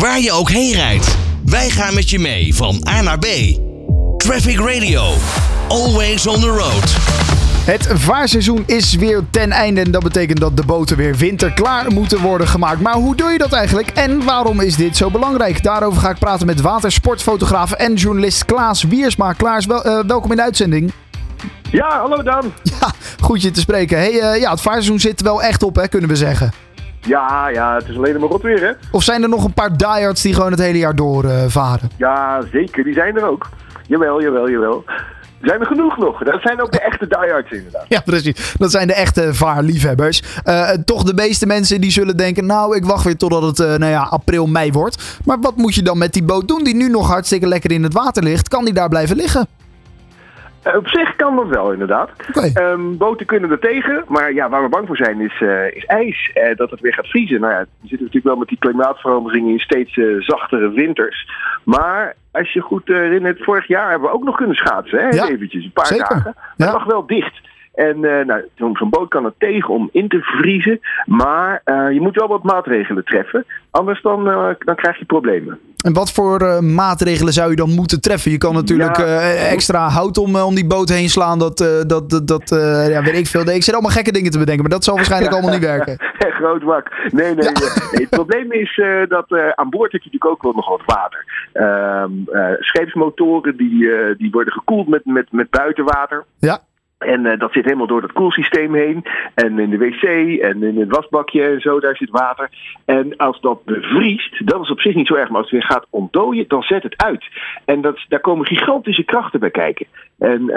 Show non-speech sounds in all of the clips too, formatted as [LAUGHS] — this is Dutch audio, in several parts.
Waar je ook heen rijdt, wij gaan met je mee van A naar B. Traffic Radio, always on the road. Het vaarseizoen is weer ten einde en dat betekent dat de boten weer winterklaar moeten worden gemaakt. Maar hoe doe je dat eigenlijk en waarom is dit zo belangrijk? Daarover ga ik praten met watersportfotograaf en journalist Klaas Wiersma. Klaas, wel, eh, welkom in de uitzending. Ja, hallo Dan. Ja, goed je te spreken. Hey, eh, ja, het vaarseizoen zit er wel echt op, hè, kunnen we zeggen. Ja, ja, het is alleen maar rot weer, hè? Of zijn er nog een paar diehards die gewoon het hele jaar doorvaren? varen? Ja, zeker. Die zijn er ook. Jawel, jawel, jawel. Er zijn er genoeg nog. Dat zijn ook de echte diehards inderdaad. Ja, precies. Dat zijn de echte vaarliefhebbers. Eh, toch de meeste mensen die zullen denken... nou, ik wacht weer totdat het uh, nou ja, april, mei wordt. Maar wat moet je dan met die boot doen die nu nog hartstikke lekker in het water ligt? Kan die daar blijven liggen? Uh, op zich kan dat wel, inderdaad. Okay. Um, boten kunnen er tegen, maar ja, waar we bang voor zijn is, uh, is ijs. Uh, dat het weer gaat vriezen. Nou ja, we zitten natuurlijk wel met die klimaatveranderingen in steeds zachtere winters. Maar als je goed herinnert, vorig jaar hebben we ook nog kunnen schaatsen. Hè? Ja, Eventjes, een paar zeker. dagen. Ja. Dat mag wel dicht. En uh, nou, zo'n boot kan er tegen om in te vriezen. Maar uh, je moet wel wat maatregelen treffen. Anders dan, uh, dan krijg je problemen. En wat voor maatregelen zou je dan moeten treffen? Je kan natuurlijk ja. extra hout om, om die boot heen slaan. Dat, dat, dat, dat ja, weet ik veel. Ik zit allemaal gekke dingen te bedenken. Maar dat zal waarschijnlijk allemaal niet werken. [LAUGHS] Groot wak. Nee, nee. Het probleem is dat aan boord heb je natuurlijk ook wel nog wat water. scheepsmotoren die, die worden gekoeld met, met, met buitenwater. Ja. En uh, dat zit helemaal door dat koelsysteem heen. En in de wc en in het wasbakje en zo, daar zit water. En als dat bevriest, dat is op zich niet zo erg. Maar als het weer gaat ontdooien, dan zet het uit. En dat, daar komen gigantische krachten bij kijken. En uh,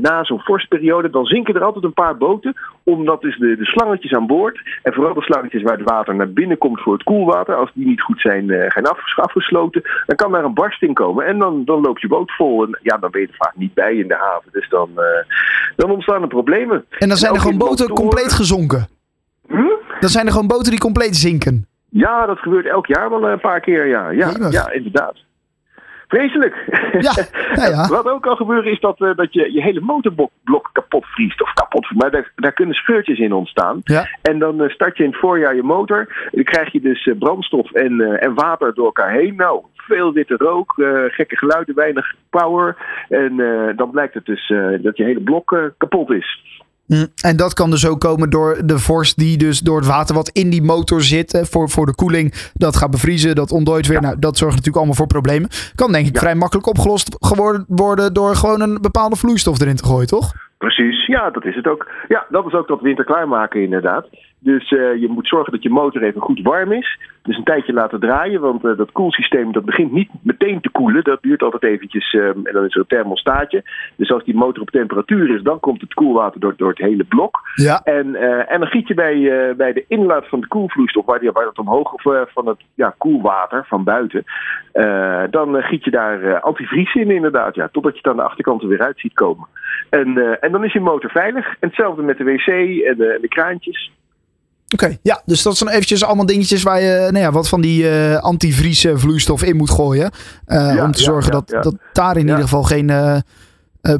na zo'n vorstperiode, dan zinken er altijd een paar boten. Omdat dus de, de slangetjes aan boord, en vooral de slangetjes waar het water naar binnen komt voor het koelwater. Als die niet goed zijn, uh, zijn afgesloten, dan kan daar een barsting komen. En dan, dan loopt je boot vol. En ja, dan ben je er vaak niet bij in de haven. Dus dan dan ontstaan er problemen. En dan zijn en er gewoon boten motoren... compleet gezonken? Hm? Dan zijn er gewoon boten die compleet zinken? Ja, dat gebeurt elk jaar wel een paar keer, ja. Ja, ja inderdaad. Vreselijk. Ja, [LAUGHS] ja, ja. Wat ook kan gebeuren is dat, uh, dat je je hele motorblok kapot vriest. Of kapot, maar daar, daar kunnen scheurtjes in ontstaan. Ja. En dan uh, start je in het voorjaar je motor. Dan krijg je dus uh, brandstof en, en water door elkaar heen. Nou, veel witte rook, gekke geluiden, weinig power. En dan blijkt het dus dat je hele blok kapot is. Mm, en dat kan dus ook komen door de vorst die dus door het water wat in die motor zit hè, voor, voor de koeling, dat gaat bevriezen, dat ontdooit weer. Ja. Nou, dat zorgt natuurlijk allemaal voor problemen. Kan denk ik ja. vrij makkelijk opgelost geworden worden door gewoon een bepaalde vloeistof erin te gooien, toch? Precies, ja, dat is het ook. Ja, dat is ook dat winter klaarmaken inderdaad. Dus uh, je moet zorgen dat je motor even goed warm is. Dus een tijdje laten draaien, want uh, dat koelsysteem dat begint niet meteen te koelen. Dat duurt altijd eventjes uh, en dan is er een thermostaatje. Dus als die motor op temperatuur is, dan komt het koelwater door, door het hele blok. Ja. En, en dan giet je bij, bij de inlaat van de koelvloeistof, waar, die, waar dat omhoog of van het ja, koelwater van buiten, dan giet je daar antivries in inderdaad. Ja, totdat je het aan de achterkant er weer uit ziet komen. En, en dan is je motor veilig. En hetzelfde met de wc en de, kraantjes. Oké, okay, ja, dus dat zijn eventjes allemaal dingetjes waar je nou ja, wat van die uh, antivries vloeistof in moet gooien. Uh, ja, om te ja, zorgen dat, dat daar in ieder geval geen uh,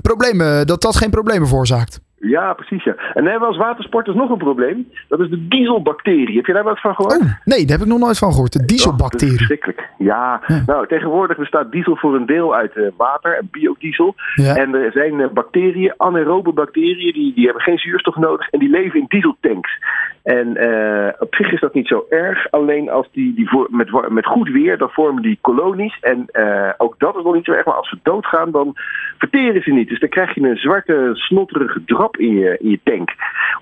problemen, dat dat geen problemen veroorzaakt. Ja, precies. Ja. En hebben we als watersporters nog een probleem. Dat is de dieselbacterie. Heb je daar wat van gehoord? Oh, nee, daar heb ik nog nooit van gehoord. De dieselbacterie. Oh, verschrikkelijk. Ja. ja. Nou, tegenwoordig bestaat diesel voor een deel uit uh, water en biodiesel. Ja. En er zijn uh, bacteriën, anaerobe bacteriën, die, die hebben geen zuurstof nodig en die leven in dieseltanks. En uh, op zich is dat niet zo erg. Alleen als die, die voor, met, met goed weer, dan vormen die kolonies. En ook dat is nog niet zo erg. Maar als ze doodgaan, dan verteren ze niet. Dus dan krijg je een zwarte, snotterige drap in je, in je tank.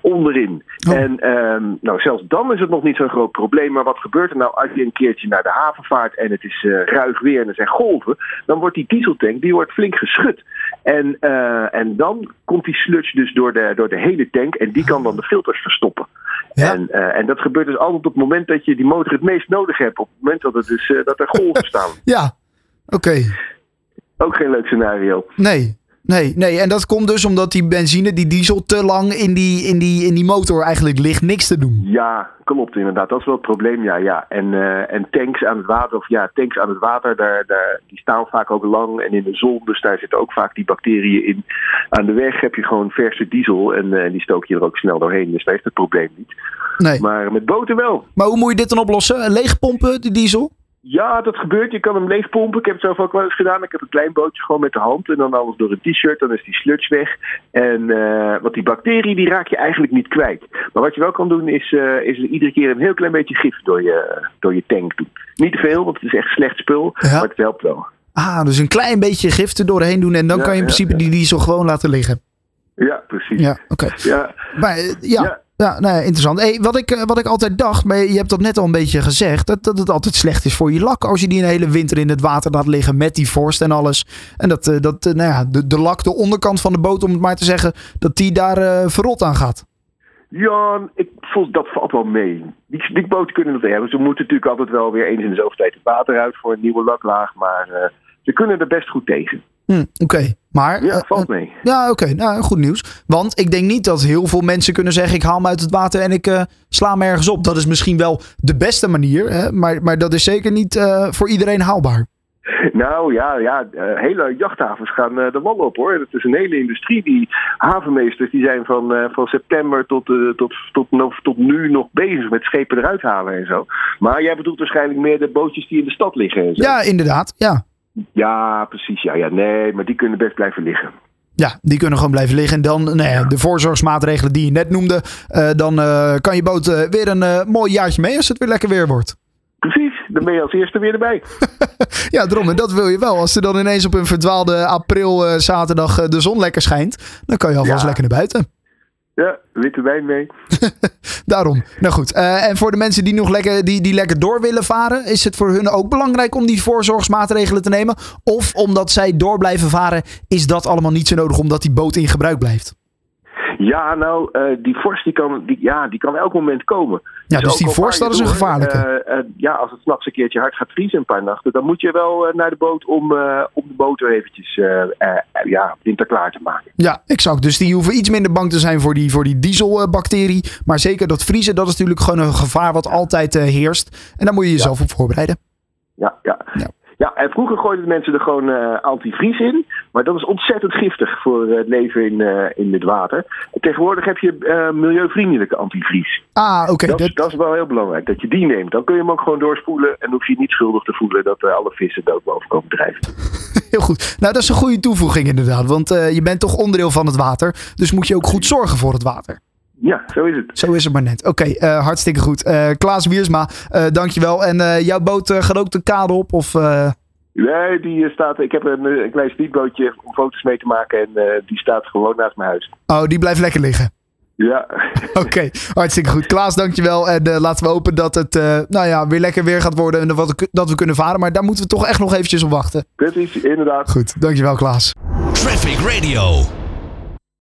Onderin. Oh. En um, nou, zelfs dan is het nog niet zo'n groot probleem. Maar wat gebeurt er nou als je een keertje naar de haven vaart en het is uh, ruig weer en er zijn golven? Dan wordt die dieseltank die wordt flink geschud. En, uh, en dan komt die sludge dus door de, door de hele tank en die kan dan de filters verstoppen. Ja. En, uh, en dat gebeurt dus altijd op het moment dat je die motor het meest nodig hebt. Op het moment dat, het dus, uh, dat er golven [LAUGHS] staan. Ja, oké. Okay. Ook geen leuk scenario. Nee, nee, nee. En dat komt dus omdat die benzine, die diesel, te lang in die, in die, in die motor eigenlijk ligt. Niks te doen. Ja, klopt inderdaad. Dat is wel het probleem, ja. ja. En, uh, en tanks aan het water, of ja, tanks aan het water, daar, daar, die staan vaak ook lang en in de zon. Dus daar zitten ook vaak die bacteriën in. Aan de weg heb je gewoon verse diesel en uh, die stook je er ook snel doorheen. Dus daar heeft het probleem niet. Nee. Maar met boten wel. Maar hoe moet je dit dan oplossen? Leegpompen, de diesel? Ja, dat gebeurt. Je kan hem leegpompen. Ik heb het zelf ook wel eens gedaan. Ik heb een klein bootje gewoon met de hand en dan alles door een t-shirt. Dan is die sludge weg. En uh, want die bacterie die raak je eigenlijk niet kwijt. Maar wat je wel kan doen is, uh, is iedere keer een heel klein beetje gif door je, door je tank doen. Niet te veel, want het is echt slecht spul. Ja. Maar het helpt wel. Ah, dus een klein beetje gif er doorheen doen en dan ja, kan je in principe ja, die diesel gewoon laten liggen. Ja, precies. Ja, oké. Ja. Maar ja. Ja, nee, interessant. Wat, ik, wat ik altijd dacht, maar je hebt dat net al een beetje gezegd, dat, dat het altijd slecht is voor je lak als je die een hele winter in het water laat liggen met die vorst en alles. En dat, dat nou ja, de, de lak, de onderkant van de boot, om het maar te zeggen, dat die daar verrot aan gaat. Ja, ik voel, dat valt wel mee. Die, die boten kunnen dat hebben. Ze moeten natuurlijk altijd wel weer eens in de zoveel tijd het water uit voor een nieuwe laklaag, maar ze kunnen er best goed tegen. Hm, oké, okay. maar... Ja, valt mee. Uh, ja, oké. Okay. Nou, goed nieuws. Want ik denk niet dat heel veel mensen kunnen zeggen... ik haal hem uit het water en ik uh, sla me ergens op. Dat is misschien wel de beste manier. Hè? Maar, maar dat is zeker niet uh, voor iedereen haalbaar. [LAUGHS] Nou ja, ja hele jachthavens gaan de wal op hoor. Het is een hele industrie. Die havenmeesters die zijn van, van september tot, tot, tot, tot, tot nu nog bezig met schepen eruit halen en zo. Maar jij bedoelt waarschijnlijk meer de bootjes die in de stad liggen en zo. Ja, inderdaad. Ja. Ja, precies. Ja, ja, nee, maar die kunnen best blijven liggen. Ja, die kunnen gewoon blijven liggen. En dan nou ja, de voorzorgsmaatregelen die je net noemde. Uh, dan uh, kan je boot uh, weer een mooi jaartje mee als het weer lekker weer wordt. Precies, dan ben je als eerste weer erbij. [LAUGHS] ja, daarom. En dat wil je wel. Als er dan ineens op een verdwaalde april zaterdag de zon lekker schijnt. Dan kan je alvast ja. lekker naar buiten. Ja, witte wijn mee. [LAUGHS] Daarom. Nou goed. Uh, en voor de mensen die nog lekker, die, die lekker door willen varen, is het voor hun ook belangrijk om die voorzorgsmaatregelen te nemen? Of omdat zij door blijven varen, is dat allemaal niet zo nodig omdat die boot in gebruik blijft? Ja, nou, uh, die vorst die kan, die, ja, die kan elk moment komen. Ja, dus, dus die vorst, dat is een gevaarlijke. Uh, uh, ja, als het s'nachts een keertje hard gaat vriezen een paar nachten, dan moet je wel naar de boot om, om de boot eventjes ja, winterklaar te maken. Ja, exact. Dus die hoeven iets minder bang te zijn voor die, voor die dieselbacterie. Maar zeker dat vriezen, dat is natuurlijk gewoon een gevaar wat altijd heerst. En daar moet je jezelf ja. op voorbereiden. Ja, ja. ja. Ja, en vroeger gooiden mensen er gewoon uh, antivries in. Maar dat is ontzettend giftig voor het leven in, uh, in het water. En tegenwoordig heb je uh, milieuvriendelijke antivries. Ah, oké. Okay. Dat, dat... dat, is wel heel belangrijk, dat je die neemt. Dan kun je hem ook gewoon doorspoelen en hoef je niet schuldig te voelen dat alle vissen dood boven komen drijven. [LAUGHS] heel goed. Nou, dat is een goede toevoeging inderdaad. Want je bent toch onderdeel van het water. Dus moet je ook goed zorgen voor het water. Ja, zo is het. Zo is het maar net. Oké, okay, uh, hartstikke goed. Uh, Klaas Wiersma, uh, dankjewel. En jouw boot gaat ook de kade op? Of, Nee, die staat. Ik heb een, een klein speedbootje om foto's mee te maken en die staat gewoon naast mijn huis. Oh, die blijft lekker liggen. Ja. [LAUGHS] Oké, okay, hartstikke goed. Klaas, dankjewel. En laten we hopen dat het nou ja, weer lekker weer gaat worden en dat we kunnen varen. Maar daar moeten we toch echt nog eventjes op wachten. Precies, inderdaad. Goed, dankjewel Klaas. Traffic Radio.